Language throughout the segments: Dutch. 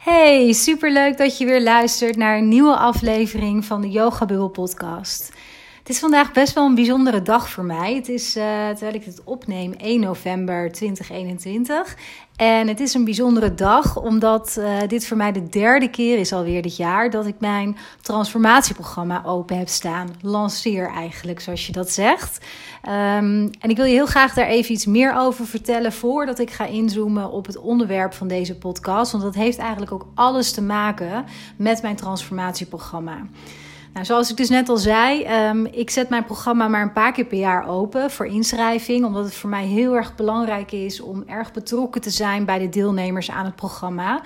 Hey, superleuk dat je weer luistert naar een nieuwe aflevering van de Yoga podcast. Het is vandaag best wel een bijzondere dag voor mij. Het is, uh, terwijl ik het opneem, 1 november 2021. En het is een bijzondere dag, omdat uh, dit voor mij de derde keer is alweer dit jaar dat ik mijn transformatieprogramma open heb staan. Lanceer eigenlijk, zoals je dat zegt. Um, en ik wil je heel graag daar even iets meer over vertellen voordat ik ga inzoomen op het onderwerp van deze podcast. Want dat heeft eigenlijk ook alles te maken met mijn transformatieprogramma. Nou, zoals ik dus net al zei, um, ik zet mijn programma maar een paar keer per jaar open voor inschrijving. Omdat het voor mij heel erg belangrijk is om erg betrokken te zijn bij de deelnemers aan het programma.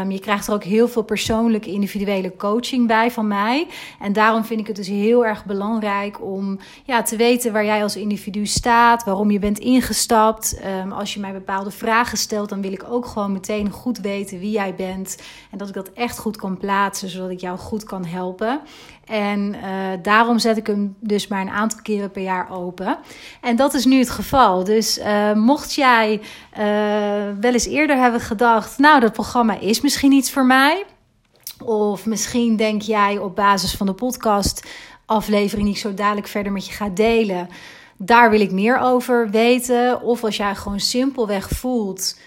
Um, je krijgt er ook heel veel persoonlijke individuele coaching bij van mij. En daarom vind ik het dus heel erg belangrijk om ja, te weten waar jij als individu staat, waarom je bent ingestapt. Um, als je mij bepaalde vragen stelt, dan wil ik ook gewoon meteen goed weten wie jij bent. En dat ik dat echt goed kan plaatsen, zodat ik jou goed kan helpen. En uh, daarom zet ik hem dus maar een aantal keren per jaar open. En dat is nu het geval. Dus uh, mocht jij uh, wel eens eerder hebben gedacht, nou dat programma is misschien iets voor mij. Of misschien denk jij op basis van de podcast aflevering die ik zo dadelijk verder met je ga delen. Daar wil ik meer over weten. Of als jij gewoon simpelweg voelt.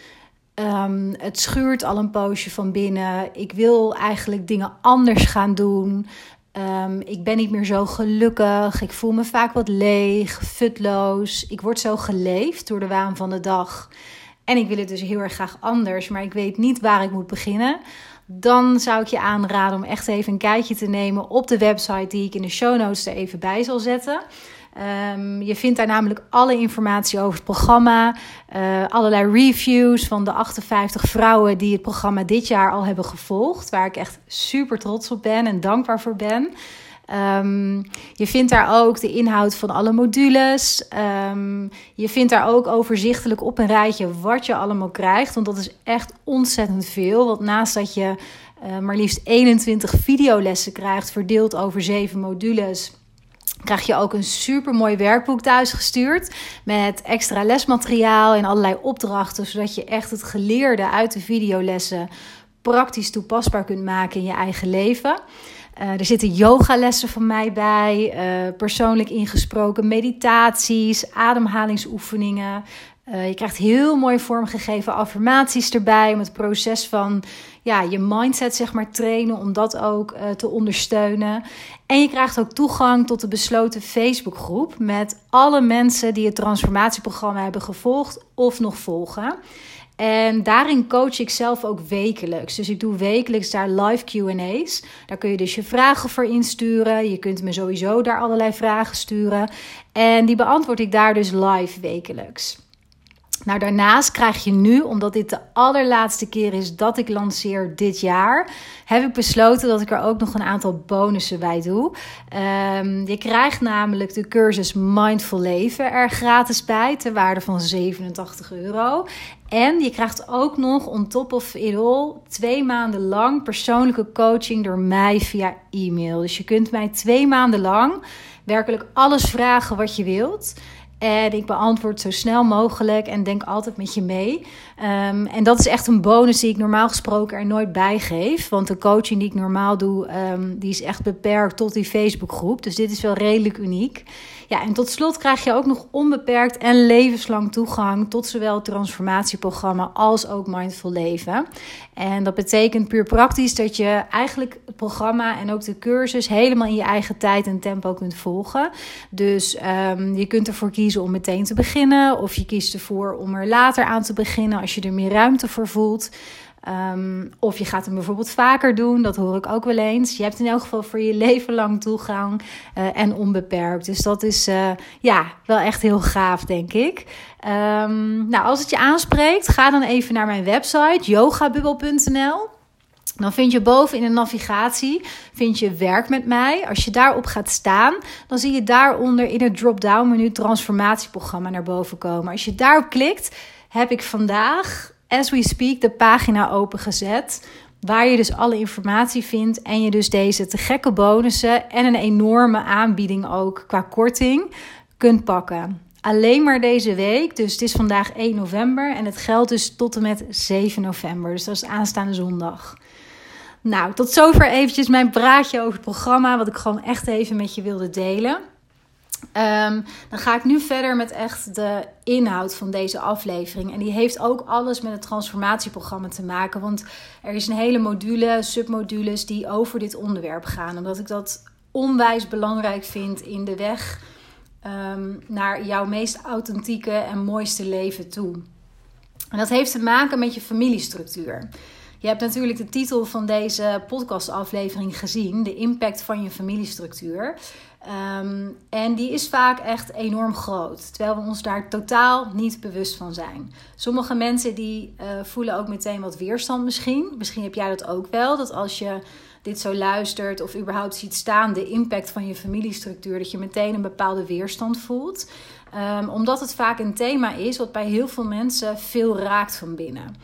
Um, het schuurt al een poosje van binnen. Ik wil eigenlijk dingen anders gaan doen. Um, ik ben niet meer zo gelukkig. Ik voel me vaak wat leeg, futloos. Ik word zo geleefd door de waan van de dag. En ik wil het dus heel erg graag anders, maar ik weet niet waar ik moet beginnen. Dan zou ik je aanraden om echt even een kijkje te nemen op de website die ik in de show notes er even bij zal zetten. Um, je vindt daar namelijk alle informatie over het programma, uh, allerlei reviews van de 58 vrouwen die het programma dit jaar al hebben gevolgd, waar ik echt super trots op ben en dankbaar voor ben. Um, je vindt daar ook de inhoud van alle modules. Um, je vindt daar ook overzichtelijk op een rijtje wat je allemaal krijgt. Want dat is echt ontzettend veel. Want naast dat je uh, maar liefst 21 videolessen krijgt, verdeeld over zeven modules krijg je ook een super mooi werkboek thuis gestuurd met extra lesmateriaal en allerlei opdrachten, zodat je echt het geleerde uit de videolessen praktisch toepasbaar kunt maken in je eigen leven. Uh, er zitten yogalessen van mij bij, uh, persoonlijk ingesproken meditaties, ademhalingsoefeningen. Uh, je krijgt heel mooi vormgegeven affirmaties erbij om het proces van ja, je mindset zeg maar trainen, om dat ook te ondersteunen. En je krijgt ook toegang tot de besloten Facebookgroep met alle mensen die het transformatieprogramma hebben gevolgd of nog volgen. En daarin coach ik zelf ook wekelijks. Dus ik doe wekelijks daar live QA's. Daar kun je dus je vragen voor insturen. Je kunt me sowieso daar allerlei vragen sturen. En die beantwoord ik daar dus live wekelijks. Nou, daarnaast krijg je nu, omdat dit de allerlaatste keer is dat ik lanceer dit jaar, heb ik besloten dat ik er ook nog een aantal bonussen bij doe. Um, je krijgt namelijk de cursus Mindful Leven er gratis bij, ter waarde van 87 euro. En je krijgt ook nog on top of it all twee maanden lang persoonlijke coaching door mij via e-mail. Dus je kunt mij twee maanden lang werkelijk alles vragen wat je wilt. En ik beantwoord zo snel mogelijk en denk altijd met je mee. Um, en dat is echt een bonus die ik normaal gesproken er nooit bij geef. Want de coaching die ik normaal doe, um, die is echt beperkt tot die Facebookgroep. Dus dit is wel redelijk uniek. Ja, en tot slot krijg je ook nog onbeperkt en levenslang toegang tot zowel het transformatieprogramma als ook Mindful Leven. En dat betekent puur praktisch dat je eigenlijk het programma en ook de cursus helemaal in je eigen tijd en tempo kunt volgen. Dus um, je kunt ervoor kiezen om meteen te beginnen, of je kiest ervoor om er later aan te beginnen als je er meer ruimte voor voelt. Um, of je gaat hem bijvoorbeeld vaker doen, dat hoor ik ook wel eens. Je hebt in elk geval voor je leven lang toegang uh, en onbeperkt. Dus dat is uh, ja, wel echt heel gaaf, denk ik. Um, nou, als het je aanspreekt, ga dan even naar mijn website yogabubbel.nl. Dan vind je boven in de navigatie vind je werk met mij. Als je daarop gaat staan, dan zie je daaronder in het drop-down menu transformatieprogramma naar boven komen. Als je daarop klikt, heb ik vandaag as we speak de pagina opengezet. Waar je dus alle informatie vindt en je dus deze te gekke bonussen en een enorme aanbieding ook qua korting kunt pakken. alleen maar deze week. Dus het is vandaag 1 november en het geldt dus tot en met 7 november. Dus dat is aanstaande zondag. Nou, tot zover eventjes mijn praatje over het programma, wat ik gewoon echt even met je wilde delen. Ehm, dan ga ik nu verder met echt de inhoud van deze aflevering. En die heeft ook alles met het transformatieprogramma te maken. Want er is een hele module, submodules, die over dit onderwerp gaan. Omdat ik dat onwijs belangrijk vind in de weg um, naar jouw meest authentieke en mooiste leven toe. En dat heeft te maken met je familiestructuur. Je hebt natuurlijk de titel van deze podcastaflevering gezien: de impact van je familiestructuur. Ehm, en die is vaak echt enorm groot, terwijl we ons daar totaal niet bewust van zijn. Sommige mensen die uh, voelen ook meteen wat weerstand misschien. Misschien heb jij dat ook wel, dat als je dit zo luistert of überhaupt ziet staan, de impact van je familiestructuur, dat je meteen een bepaalde weerstand voelt. Um, omdat het vaak een thema is wat bij heel veel mensen veel raakt van binnen.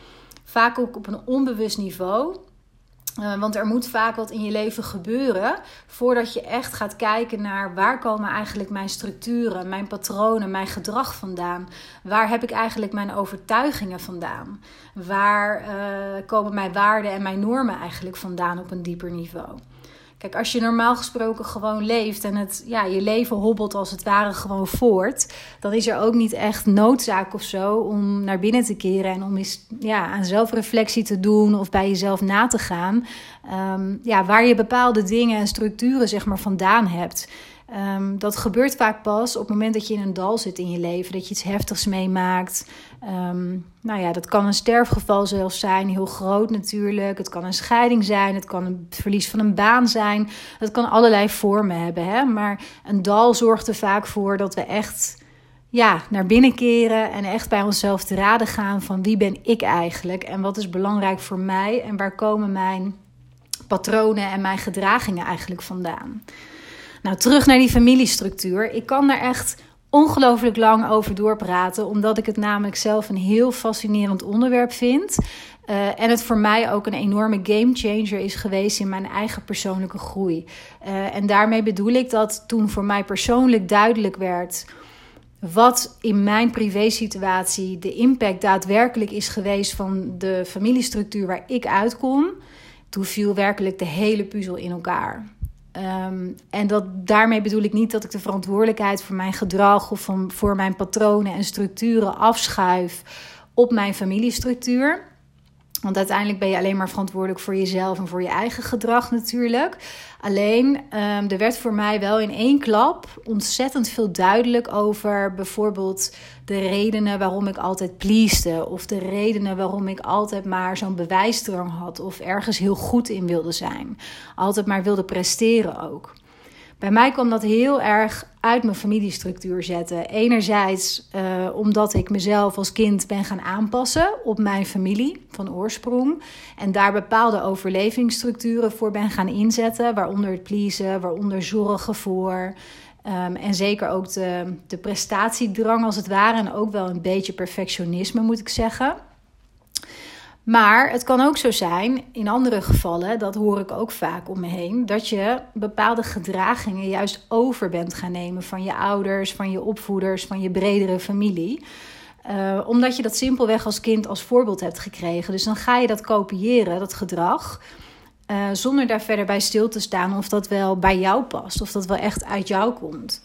Vaak ook op een onbewust niveau. Uh, want er moet vaak wat in je leven gebeuren voordat je echt gaat kijken naar waar komen eigenlijk mijn structuren, mijn patronen, mijn gedrag vandaan. Waar heb ik eigenlijk mijn overtuigingen vandaan? Waar uh, komen mijn waarden en mijn normen eigenlijk vandaan op een dieper niveau? Kijk, als je normaal gesproken gewoon leeft en het, ja, je leven hobbelt als het ware gewoon voort, dan is er ook niet echt noodzaak of zo om naar binnen te keren en om eens ja, aan zelfreflectie te doen of bij jezelf na te gaan. Um, ja, waar je bepaalde dingen en structuren zeg maar vandaan hebt. Um, dat gebeurt vaak pas op het moment dat je in een dal zit in je leven, dat je iets heftigs meemaakt. Um, nou ja, dat kan een sterfgeval zelfs zijn, heel groot natuurlijk. Het kan een scheiding zijn, het kan een verlies van een baan zijn. Het kan allerlei vormen hebben. Hè? Maar een dal zorgt er vaak voor dat we echt ja, naar binnen keren en echt bij onszelf te raden gaan van wie ben ik eigenlijk en wat is belangrijk voor mij en waar komen mijn patronen en mijn gedragingen eigenlijk vandaan. Nou, terug naar die familiestructuur. Ik kan daar echt ongelooflijk lang over doorpraten, omdat ik het namelijk zelf een heel fascinerend onderwerp vind. Uh, en het voor mij ook een enorme game changer is geweest in mijn eigen persoonlijke groei. Uh, en daarmee bedoel ik dat toen voor mij persoonlijk duidelijk werd wat in mijn privésituatie de impact daadwerkelijk is geweest van de familiestructuur waar ik uitkom, toen viel werkelijk de hele puzzel in elkaar. Um, en dat, daarmee bedoel ik niet dat ik de verantwoordelijkheid voor mijn gedrag of van, voor mijn patronen en structuren afschuif op mijn familiestructuur. Want uiteindelijk ben je alleen maar verantwoordelijk voor jezelf en voor je eigen gedrag natuurlijk. Alleen, um, er werd voor mij wel in één klap ontzettend veel duidelijk over bijvoorbeeld de redenen waarom ik altijd pleaste. Of de redenen waarom ik altijd maar zo'n bewijsdrang had. Of ergens heel goed in wilde zijn. Altijd maar wilde presteren ook. Bij mij kwam dat heel erg uit mijn familiestructuur zetten. Enerzijds uh, omdat ik mezelf als kind ben gaan aanpassen op mijn familie van oorsprong. En daar bepaalde overlevingsstructuren voor ben gaan inzetten. Waaronder het pleasen, waaronder zorgen voor. Um, en zeker ook de, de prestatiedrang als het ware. En ook wel een beetje perfectionisme moet ik zeggen. Maar het kan ook zo zijn, in andere gevallen, dat hoor ik ook vaak om me heen, dat je bepaalde gedragingen juist over bent gaan nemen van je ouders, van je opvoeders, van je bredere familie. Uh, omdat je dat simpelweg als kind als voorbeeld hebt gekregen. Dus dan ga je dat kopiëren, dat gedrag, uh, zonder daar verder bij stil te staan of dat wel bij jou past, of dat wel echt uit jou komt.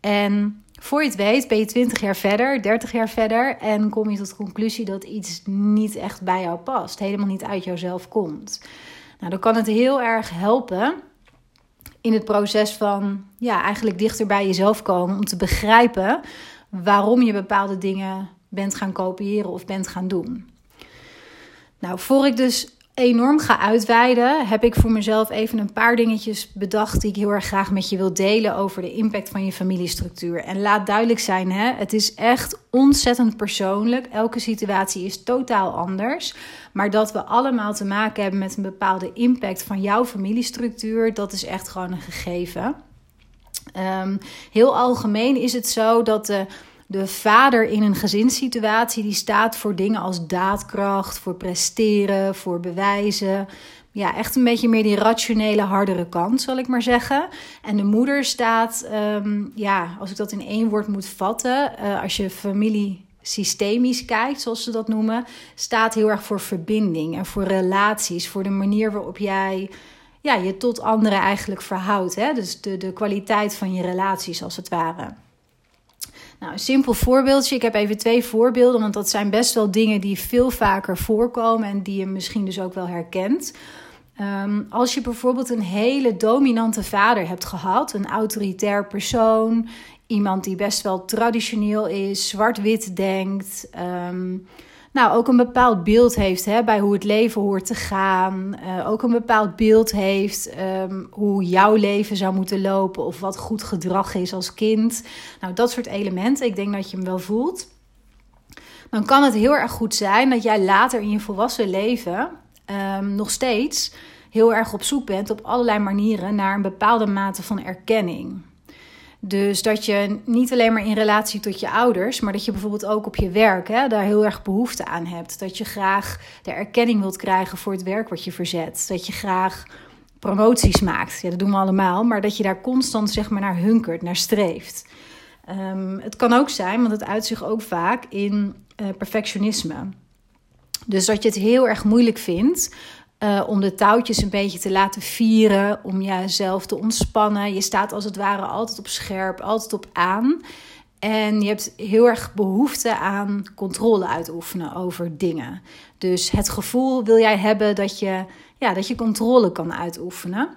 En voor je het weet ben je 20 jaar verder, 30 jaar verder en kom je tot de conclusie dat iets niet echt bij jou past, helemaal niet uit jouzelf komt. Nou, dan kan het heel erg helpen in het proces van ja, eigenlijk dichter bij jezelf komen om te begrijpen waarom je bepaalde dingen bent gaan kopiëren of bent gaan doen. Nou, voor ik dus enorm ga uitweiden, heb ik voor mezelf even een paar dingetjes bedacht die ik heel erg graag met je wil delen over de impact van je familiestructuur. En laat duidelijk zijn, hè, het is echt ontzettend persoonlijk. Elke situatie is totaal anders. Maar dat we allemaal te maken hebben met een bepaalde impact van jouw familiestructuur, dat is echt gewoon een gegeven. Um, heel algemeen is het zo dat de De vader in een gezinssituatie die staat voor dingen als daadkracht, voor presteren, voor bewijzen. Ja, echt een beetje meer die rationele, hardere kant, zal ik maar zeggen. En de moeder staat, ehm, ja, als ik dat in één woord moet vatten, uh, als je familie systemisch kijkt, zoals ze dat noemen, staat heel erg voor verbinding en voor relaties, voor de manier waarop jij ja, je tot anderen eigenlijk verhoudt. Hè? Dus de, de kwaliteit van je relaties, als het ware. Nou, een simpel voorbeeldje. Ik heb even twee voorbeelden, want dat zijn best wel dingen die veel vaker voorkomen en die je misschien dus ook wel herkent. Um, als je bijvoorbeeld een hele dominante vader hebt gehad, een autoritair persoon, iemand die best wel traditioneel is, zwart-wit denkt. Um, nou, ook een bepaald beeld heeft hè, bij hoe het leven hoort te gaan. Uh, ook een bepaald beeld heeft um, hoe jouw leven zou moeten lopen of wat goed gedrag is als kind. Nou, dat soort elementen. Ik denk dat je hem wel voelt. Dan kan het heel erg goed zijn dat jij later in je volwassen leven um, nog steeds heel erg op zoek bent op allerlei manieren naar een bepaalde mate van erkenning. Dus dat je niet alleen maar in relatie tot je ouders, maar dat je bijvoorbeeld ook op je werk hè, daar heel erg behoefte aan hebt. Dat je graag de erkenning wilt krijgen voor het werk wat je verzet. Dat je graag promoties maakt. Ja, dat doen we allemaal, maar dat je daar constant zeg maar naar hunkert, naar streeft. Um, het kan ook zijn, want het uit zich ook vaak in uh, perfectionisme. Dus dat je het heel erg moeilijk vindt uh, om de touwtjes een beetje te laten vieren, om jezelf te ontspannen. Je staat als het ware altijd op scherp, altijd op aan. En je hebt heel erg behoefte aan controle uitoefenen over dingen. Dus het gevoel wil jij hebben dat je, ja, dat je controle kan uitoefenen.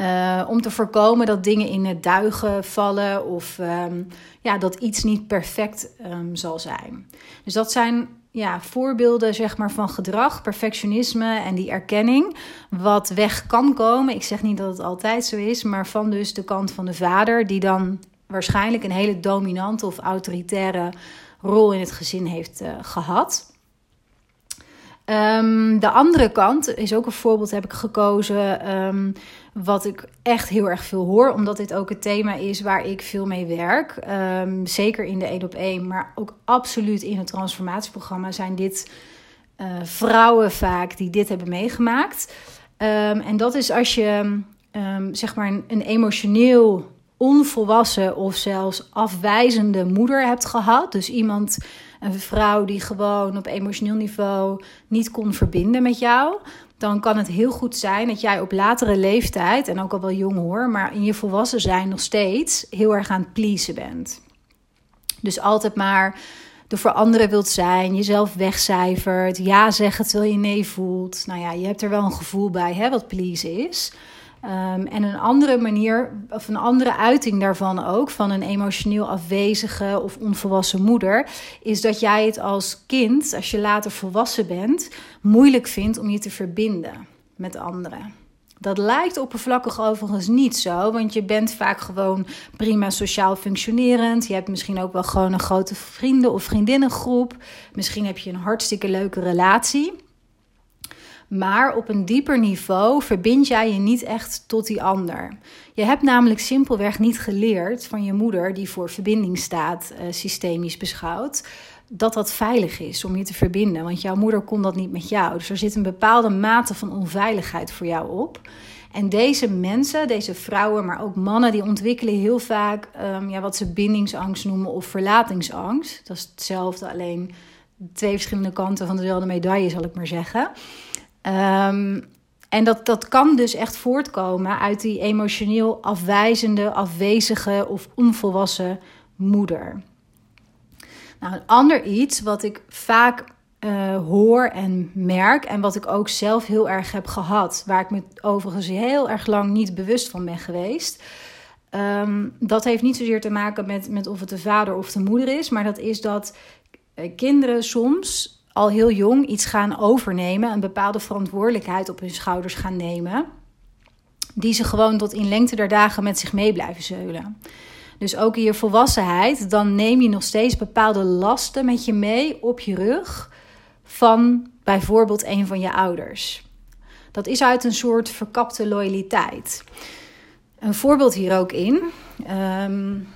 Uh, om te voorkomen dat dingen in het duigen vallen of um, ja, dat iets niet perfect um, zal zijn. Dus dat zijn ja, voorbeelden zeg maar, van gedrag, perfectionisme en die erkenning. Wat weg kan komen. Ik zeg niet dat het altijd zo is, maar van dus de kant van de vader, die dan waarschijnlijk een hele dominante of autoritaire rol in het gezin heeft uh, gehad. Um, de andere kant is ook een voorbeeld, heb ik gekozen. Um, wat ik echt heel erg veel hoor, omdat dit ook het thema is waar ik veel mee werk. Um, zeker in de 1 op 1, maar ook absoluut in het transformatieprogramma zijn dit uh, vrouwen vaak die dit hebben meegemaakt. en dat is als je zeg maar een emotioneel onvolwassen of zelfs afwijzende moeder hebt gehad. Dus iemand een vrouw die gewoon op emotioneel niveau niet kon verbinden met jou, dan kan het heel goed zijn dat jij op latere leeftijd, en ook al wel jong hoor, maar in je volwassen zijn nog steeds heel erg aan het pleasen bent. Dus altijd maar de voor anderen wilt zijn, jezelf wegcijfert, ja zeggen terwijl je nee voelt. Nou ja, je hebt er wel een gevoel bij hè, wat please is. Um, en een andere manier, of een andere uiting daarvan ook, van een emotioneel afwezige of onvolwassen moeder, is dat jij het als kind, als je later volwassen bent, moeilijk vindt om je te verbinden met anderen. Dat lijkt oppervlakkig overigens niet zo, want je bent vaak gewoon prima sociaal functionerend. Je hebt misschien ook wel gewoon een grote vrienden- of vriendinnengroep. Misschien heb je een hartstikke leuke relatie. Maar op een dieper niveau verbind jij je niet echt tot die ander. Je hebt namelijk simpelweg niet geleerd van je moeder, die voor verbinding staat, uh, systemisch beschouwd, dat dat veilig is om je te verbinden. Want jouw moeder kon dat niet met jou. Dus er zit een bepaalde mate van onveiligheid voor jou op. En deze mensen, deze vrouwen, maar ook mannen, die ontwikkelen heel vaak um, ja, wat ze bindingsangst noemen of verlatingsangst. Dat is hetzelfde, alleen twee verschillende kanten van dezelfde medaille, zal ik maar zeggen. Um, en dat, dat kan dus echt voortkomen uit die emotioneel afwijzende, afwezige of onvolwassen moeder. Nou, een ander iets wat ik vaak uh, hoor en merk, en wat ik ook zelf heel erg heb gehad, waar ik me overigens heel erg lang niet bewust van ben geweest. Um, dat heeft niet zozeer te maken met, met of het de vader of de moeder is, maar dat is dat uh, kinderen soms al heel jong iets gaan overnemen, een bepaalde verantwoordelijkheid op hun schouders gaan nemen, die ze gewoon tot in lengte der dagen met zich mee blijven zeulen. Dus ook in je volwassenheid, dan neem je nog steeds bepaalde lasten met je mee op je rug van bijvoorbeeld een van je ouders. Dat is uit een soort verkapte loyaliteit. Een voorbeeld hier ook in. Um,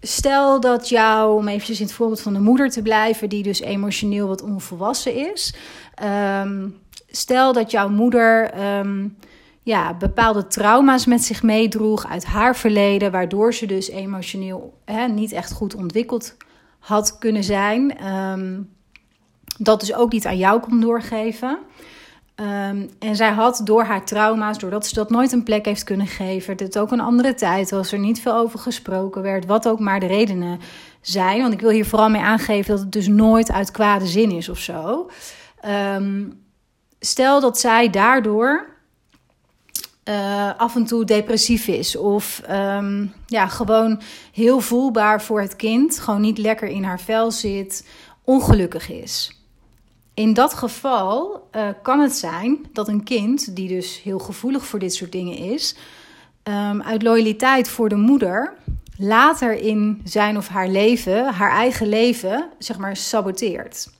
stel dat jou, om eventjes in het voorbeeld van de moeder te blijven, die dus emotioneel wat onvolwassen is. Ehm, stel dat jouw moeder ehm, ja, bepaalde trauma's met zich meedroeg uit haar verleden, waardoor ze dus emotioneel hè, niet echt goed ontwikkeld had kunnen zijn. Um, dat dus ook niet aan jou kon doorgeven. Um, en zij had door haar trauma's, doordat ze dat nooit een plek heeft kunnen geven, dat het ook een andere tijd was, er niet veel over gesproken werd, wat ook maar de redenen zijn. Want ik wil hier vooral mee aangeven dat het dus nooit uit kwade zin is of zo. Um, stel dat zij daardoor uh, af en toe depressief is. Of um, ja, gewoon heel voelbaar voor het kind. Gewoon niet lekker in haar vel zit. Ongelukkig is. In dat geval uh, kan het zijn dat een kind, die dus heel gevoelig voor dit soort dingen is, um, uit loyaliteit voor de moeder later in zijn of haar leven, haar eigen leven, zeg maar, saboteert.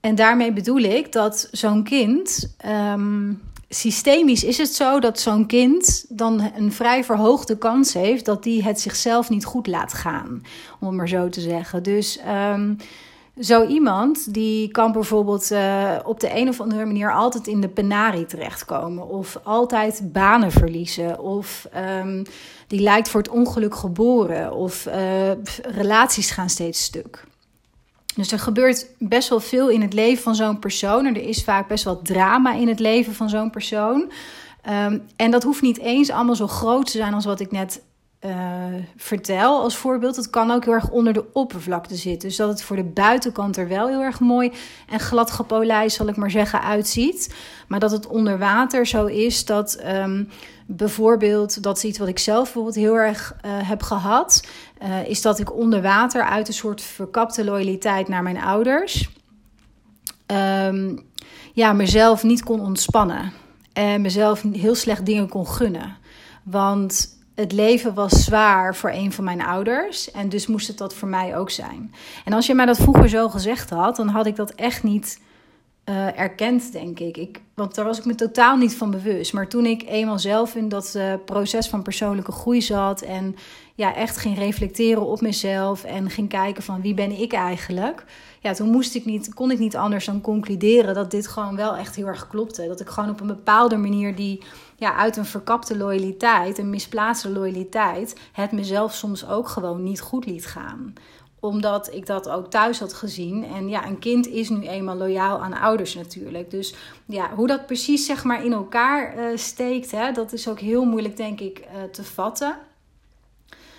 En daarmee bedoel ik dat zo'n kind um, systemisch is het zo dat zo'n kind dan een vrij verhoogde kans heeft dat die het zichzelf niet goed laat gaan, om het maar zo te zeggen. Dus um, zo iemand die kan bijvoorbeeld uh, op de een of andere manier altijd in de penarie terechtkomen, of altijd banen verliezen, of um, die lijkt voor het ongeluk geboren, of uh, relaties gaan steeds stuk. Dus er gebeurt best wel veel in het leven van zo'n persoon. En er is vaak best wel drama in het leven van zo'n persoon. Um, en dat hoeft niet eens allemaal zo groot te zijn als wat ik net uh, vertel als voorbeeld. Het kan ook heel erg onder de oppervlakte zitten. Dus dat het voor de buitenkant er wel heel erg mooi en glad gepolijst, zal ik maar zeggen, uitziet. Maar dat het onder water zo is dat um, bijvoorbeeld, dat is iets wat ik zelf bijvoorbeeld heel erg uh, heb gehad, uh, is dat ik onder water uit een soort verkapte loyaliteit naar mijn ouders, um, ja, mezelf niet kon ontspannen. En mezelf heel slecht dingen kon gunnen. Want het leven was zwaar voor een van mijn ouders. En dus moest het dat voor mij ook zijn. En als je mij dat vroeger zo gezegd had, dan had ik dat echt niet uh, erkend, denk ik. ik. Want daar was ik me totaal niet van bewust. Maar toen ik eenmaal zelf in dat uh, proces van persoonlijke groei zat en ja, echt ging reflecteren op mezelf en ging kijken van wie ben ik eigenlijk. Ja, toen moest ik niet, kon ik niet anders dan concluderen dat dit gewoon wel echt heel erg klopte. Dat ik gewoon op een bepaalde manier die ja, uit een verkapte loyaliteit, een misplaatste loyaliteit, het mezelf soms ook gewoon niet goed liet gaan omdat ik dat ook thuis had gezien. En ja, een kind is nu eenmaal loyaal aan ouders natuurlijk. Dus ja, hoe dat precies zeg maar in elkaar uh, steekt, hè, dat is ook heel moeilijk denk ik uh, te vatten.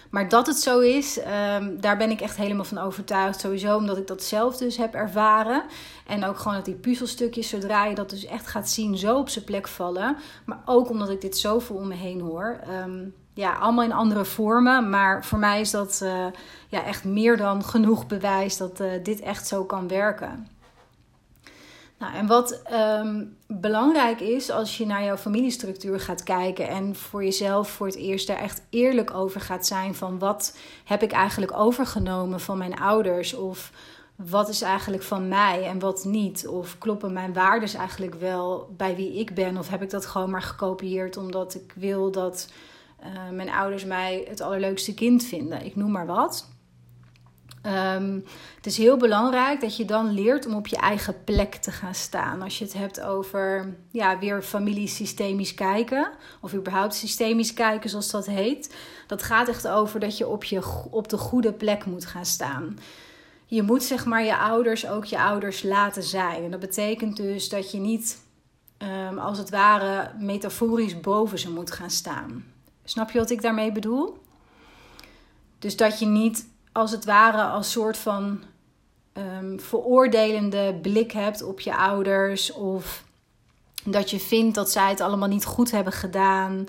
Maar dat het zo is, um, daar ben ik echt helemaal van overtuigd. Sowieso omdat ik dat zelf dus heb ervaren. En ook gewoon dat die puzzelstukjes, zodra je dat dus echt gaat zien, zo op zijn plek vallen. Maar ook omdat ik dit zoveel om me heen hoor. Um, ja, allemaal in andere vormen. Maar voor mij is dat uh, ja, echt meer dan genoeg bewijs dat uh, dit echt zo kan werken. Nou, en wat um, belangrijk is als je naar jouw familiestructuur gaat kijken en voor jezelf voor het eerst daar echt eerlijk over gaat zijn van wat heb ik eigenlijk overgenomen van mijn ouders of wat is eigenlijk van mij en wat niet? Of kloppen mijn waarden eigenlijk wel bij wie ik ben? Of heb ik dat gewoon maar gekopieerd omdat ik wil dat uh, mijn ouders mij het allerleukste kind vinden? Ik noem maar wat. Um, het is heel belangrijk dat je dan leert om op je eigen plek te gaan staan. Als je het hebt over ja, weer familiesystemisch kijken, of überhaupt systemisch kijken, zoals dat heet. Dat gaat echt over dat je op, je op de goede plek moet gaan staan. Je moet zeg maar je ouders ook je ouders laten zijn. En dat betekent dus dat je niet um, als het ware metaforisch boven ze moet gaan staan. Snap je wat ik daarmee bedoel? Dus dat je niet als het ware als soort van um, veroordelende blik hebt op je ouders. Of dat je vindt dat zij het allemaal niet goed hebben gedaan.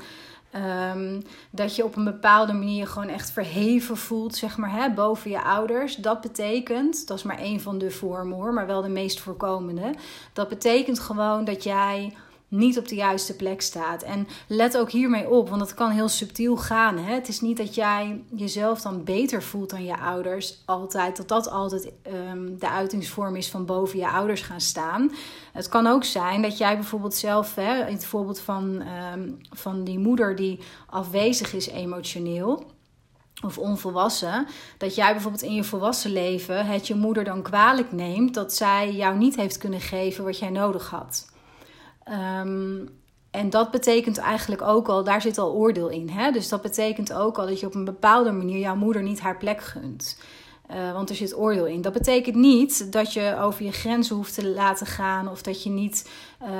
Um, dat je op een bepaalde manier gewoon echt verheven voelt, zeg maar, hè, boven je ouders. Dat betekent, dat is maar één van de vormen hoor, maar wel de meest voorkomende. Dat betekent gewoon dat jij niet op de juiste plek staat. En let ook hiermee op, want dat kan heel subtiel gaan. Hè? Het is niet dat jij jezelf dan beter voelt dan je ouders. Altijd, dat dat altijd um, de uitingsvorm is van boven je ouders gaan staan. Het kan ook zijn dat jij bijvoorbeeld zelf, hè, in het voorbeeld van, um, van die moeder die afwezig is emotioneel of onvolwassen, dat jij bijvoorbeeld in je volwassen leven het je moeder dan kwalijk neemt dat zij jou niet heeft kunnen geven wat jij nodig had. Ehm, en dat betekent eigenlijk ook al, daar zit al oordeel in. Hè? Dus dat betekent ook al dat je op een bepaalde manier jouw moeder niet haar plek gunt. Uh, want er zit oordeel in. Dat betekent niet dat je over je grenzen hoeft te laten gaan. Of dat je niet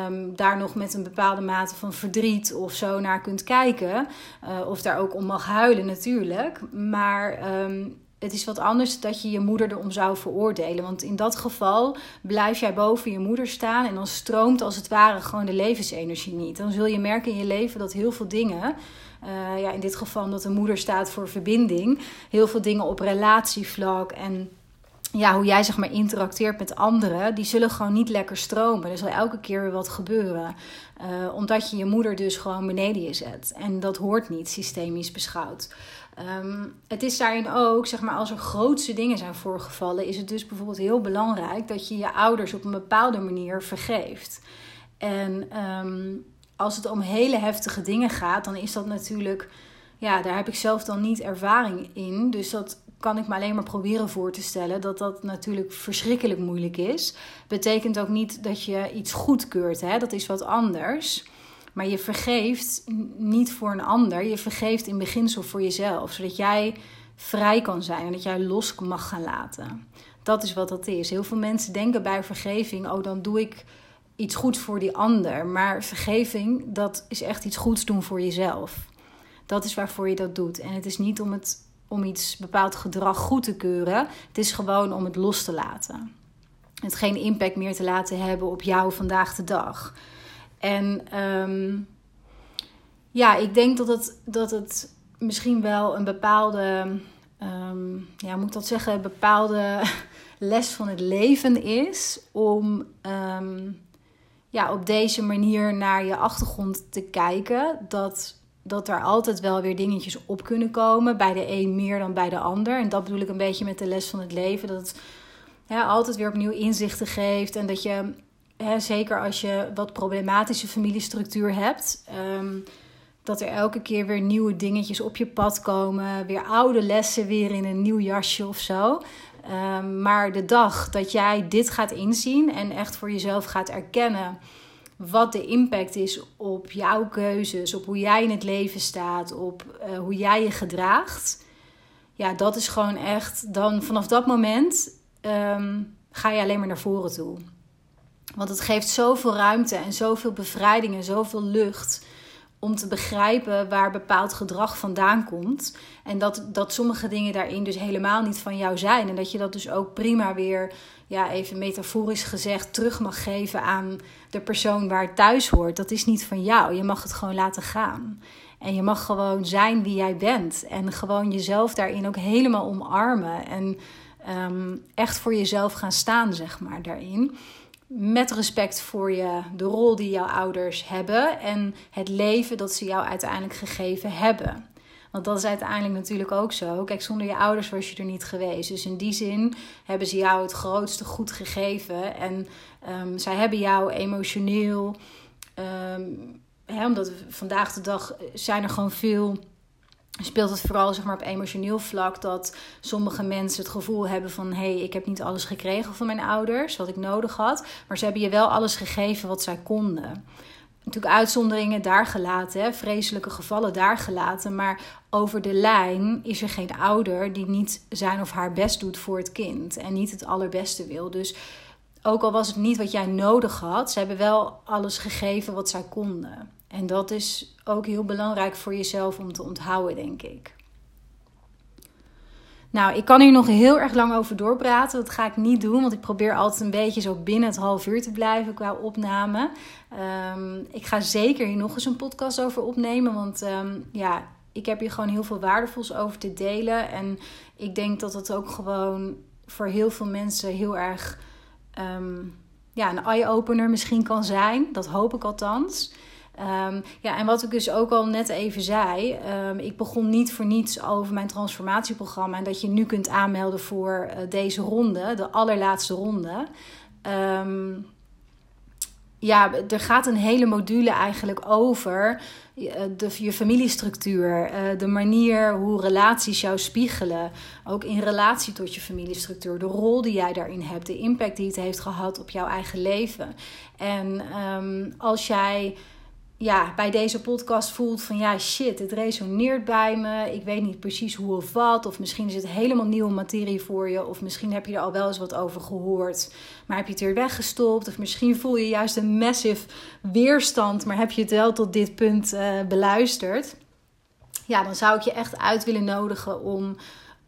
um, daar nog met een bepaalde mate van verdriet of zo naar kunt kijken. Uh, of daar ook om mag huilen natuurlijk. Maar um, het is wat anders dat je je moeder erom zou veroordelen. Want in dat geval blijf jij boven je moeder staan en dan stroomt als het ware gewoon de levensenergie niet. Dan zul je merken in je leven dat heel veel dingen, uh, ja, in dit geval dat de moeder staat voor verbinding, heel veel dingen op relatievlak en ja, hoe jij zeg maar interacteert met anderen, die zullen gewoon niet lekker stromen. Er zal elke keer weer wat gebeuren. Uh, omdat je je moeder dus gewoon beneden je zet. En dat hoort niet systemisch beschouwd. Um, het is daarin ook, zeg maar, als er grootste dingen zijn voorgevallen, is het dus bijvoorbeeld heel belangrijk dat je je ouders op een bepaalde manier vergeeft. En um, als het om hele heftige dingen gaat, dan is dat natuurlijk, ja, daar heb ik zelf dan niet ervaring in. Dus dat kan ik me alleen maar proberen voor te stellen dat dat natuurlijk verschrikkelijk moeilijk is. Betekent ook niet dat je iets goedkeurt, hè? dat is wat anders. Maar je vergeeft niet voor een ander, je vergeeft in beginsel voor jezelf, zodat jij vrij kan zijn en dat jij los mag gaan laten. Dat is wat dat is. Heel veel mensen denken bij vergeving, oh dan doe ik iets goeds voor die ander. Maar vergeving, dat is echt iets goeds doen voor jezelf. Dat is waarvoor je dat doet. En het is niet om, het, om iets bepaald gedrag goed te keuren. Het is gewoon om het los te laten. Het geen impact meer te laten hebben op jou vandaag de dag. En um, ja, ik denk dat het, dat het misschien wel een bepaalde, um, ja, moet ik dat zeggen, bepaalde les van het leven is om um, ja, op deze manier naar je achtergrond te kijken. Dat, dat er altijd wel weer dingetjes op kunnen komen. Bij de een meer dan bij de ander. En dat bedoel ik een beetje met de les van het leven. Dat het altijd weer opnieuw inzichten geeft. En dat je zeker als je wat problematische familiestructuur hebt, ehm, dat er elke keer weer nieuwe dingetjes op je pad komen, weer oude lessen weer in een nieuw jasje of zo. Um, maar de dag dat jij dit gaat inzien en echt voor jezelf gaat erkennen wat de impact is op jouw keuzes, op hoe jij in het leven staat, op uh, hoe jij je gedraagt. Ja, dat is gewoon echt. Dan vanaf dat moment um, ga je alleen maar naar voren toe. Want het geeft zoveel ruimte en zoveel bevrijding en zoveel lucht om te begrijpen waar bepaald gedrag vandaan komt. En dat, dat sommige dingen daarin dus helemaal niet van jou zijn. En dat je dat dus ook prima weer, ja, even metaforisch gezegd, terug mag geven aan de persoon waar het thuis hoort. Dat is niet van jou. Je mag het gewoon laten gaan. En je mag gewoon zijn wie jij bent. En gewoon jezelf daarin ook helemaal omarmen. En um, echt voor jezelf gaan staan, zeg maar, daarin met respect voor je, de rol die jouw ouders hebben en het leven dat ze jou uiteindelijk gegeven hebben. Want dat is uiteindelijk natuurlijk ook zo. Kijk, zonder je ouders was je er niet geweest. Dus in die zin hebben ze jou het grootste goed gegeven. En um, zij hebben jou emotioneel. Um, hè, omdat vandaag de dag zijn er gewoon veel speelt het vooral zeg maar, op emotioneel vlak dat sommige mensen het gevoel hebben van hé, hey, ik heb niet alles gekregen van mijn ouders wat ik nodig had, maar ze hebben je wel alles gegeven wat zij konden. Natuurlijk uitzonderingen daar gelaten, hè, vreselijke gevallen daar gelaten, maar over de lijn is er geen ouder die niet zijn of haar best doet voor het kind en niet het allerbeste wil. Dus ook al was het niet wat jij nodig had, ze hebben wel alles gegeven wat zij konden. En dat is ook heel belangrijk voor jezelf om te onthouden, denk ik. Nou, ik kan hier nog heel erg lang over doorpraten. Dat ga ik niet doen, want ik probeer altijd een beetje zo binnen het half uur te blijven qua opname. Um, ik ga zeker hier nog eens een podcast over opnemen, want um, ja, ik heb hier gewoon heel veel waardevols over te delen. En ik denk dat het ook gewoon voor heel veel mensen heel erg um, ja, een eye-opener misschien kan zijn. Dat hoop ik althans. Um, ja, en wat ik dus ook al net even zei, um, ik begon niet voor niets over mijn transformatieprogramma en dat je nu kunt aanmelden voor uh, deze ronde, de allerlaatste ronde. Um, ja, er gaat een hele module eigenlijk over eh, de, je familiestructuur, eh, de manier hoe relaties jou spiegelen. Ook in relatie tot je familiestructuur, de rol die jij daarin hebt, de impact die het heeft gehad op jouw eigen leven. En als jij ja, bij deze podcast voelt van ja, shit, het resoneert bij me. Ik weet niet precies hoe of wat. Of misschien is het helemaal nieuwe materie voor je. Of misschien heb je er al wel eens wat over gehoord. Maar heb je het weer weggestopt. Of misschien voel je juist een massive weerstand. Maar heb je het wel tot dit punt uh, beluisterd. Ja, dan zou ik je echt uit willen nodigen om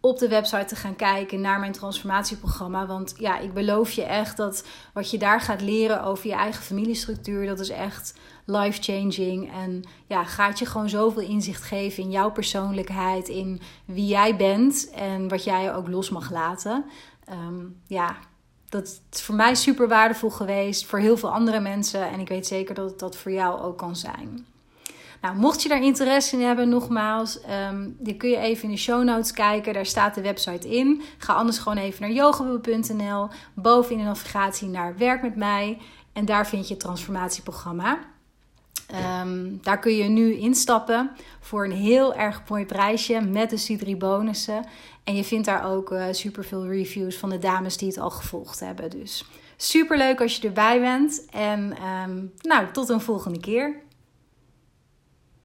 op de website te gaan kijken naar mijn transformatieprogramma. Want ja, ik beloof je echt dat wat je daar gaat leren over je eigen familiestructuur, dat is echt life-changing. En ja, gaat je gewoon zoveel inzicht geven in jouw persoonlijkheid, in wie jij bent en wat jij ook los mag laten. Ehm, ja, dat is voor mij super waardevol geweest, voor heel veel andere mensen. En ik weet zeker dat dat voor jou ook kan zijn. Nou, mocht je daar interesse in hebben, nogmaals, um, dan kun je even in de show notes kijken. Daar staat de website in. Ga anders gewoon even naar yogaboo.nl. Boven in de navigatie naar Werk met mij. En daar vind je het transformatieprogramma. Um, daar kun je nu instappen voor een heel erg mooi prijsje met de C3 bonussen. En je vindt daar ook uh, super veel reviews van de dames die het al gevolgd hebben. Dus super leuk als je erbij bent. En um, nou, tot een volgende keer.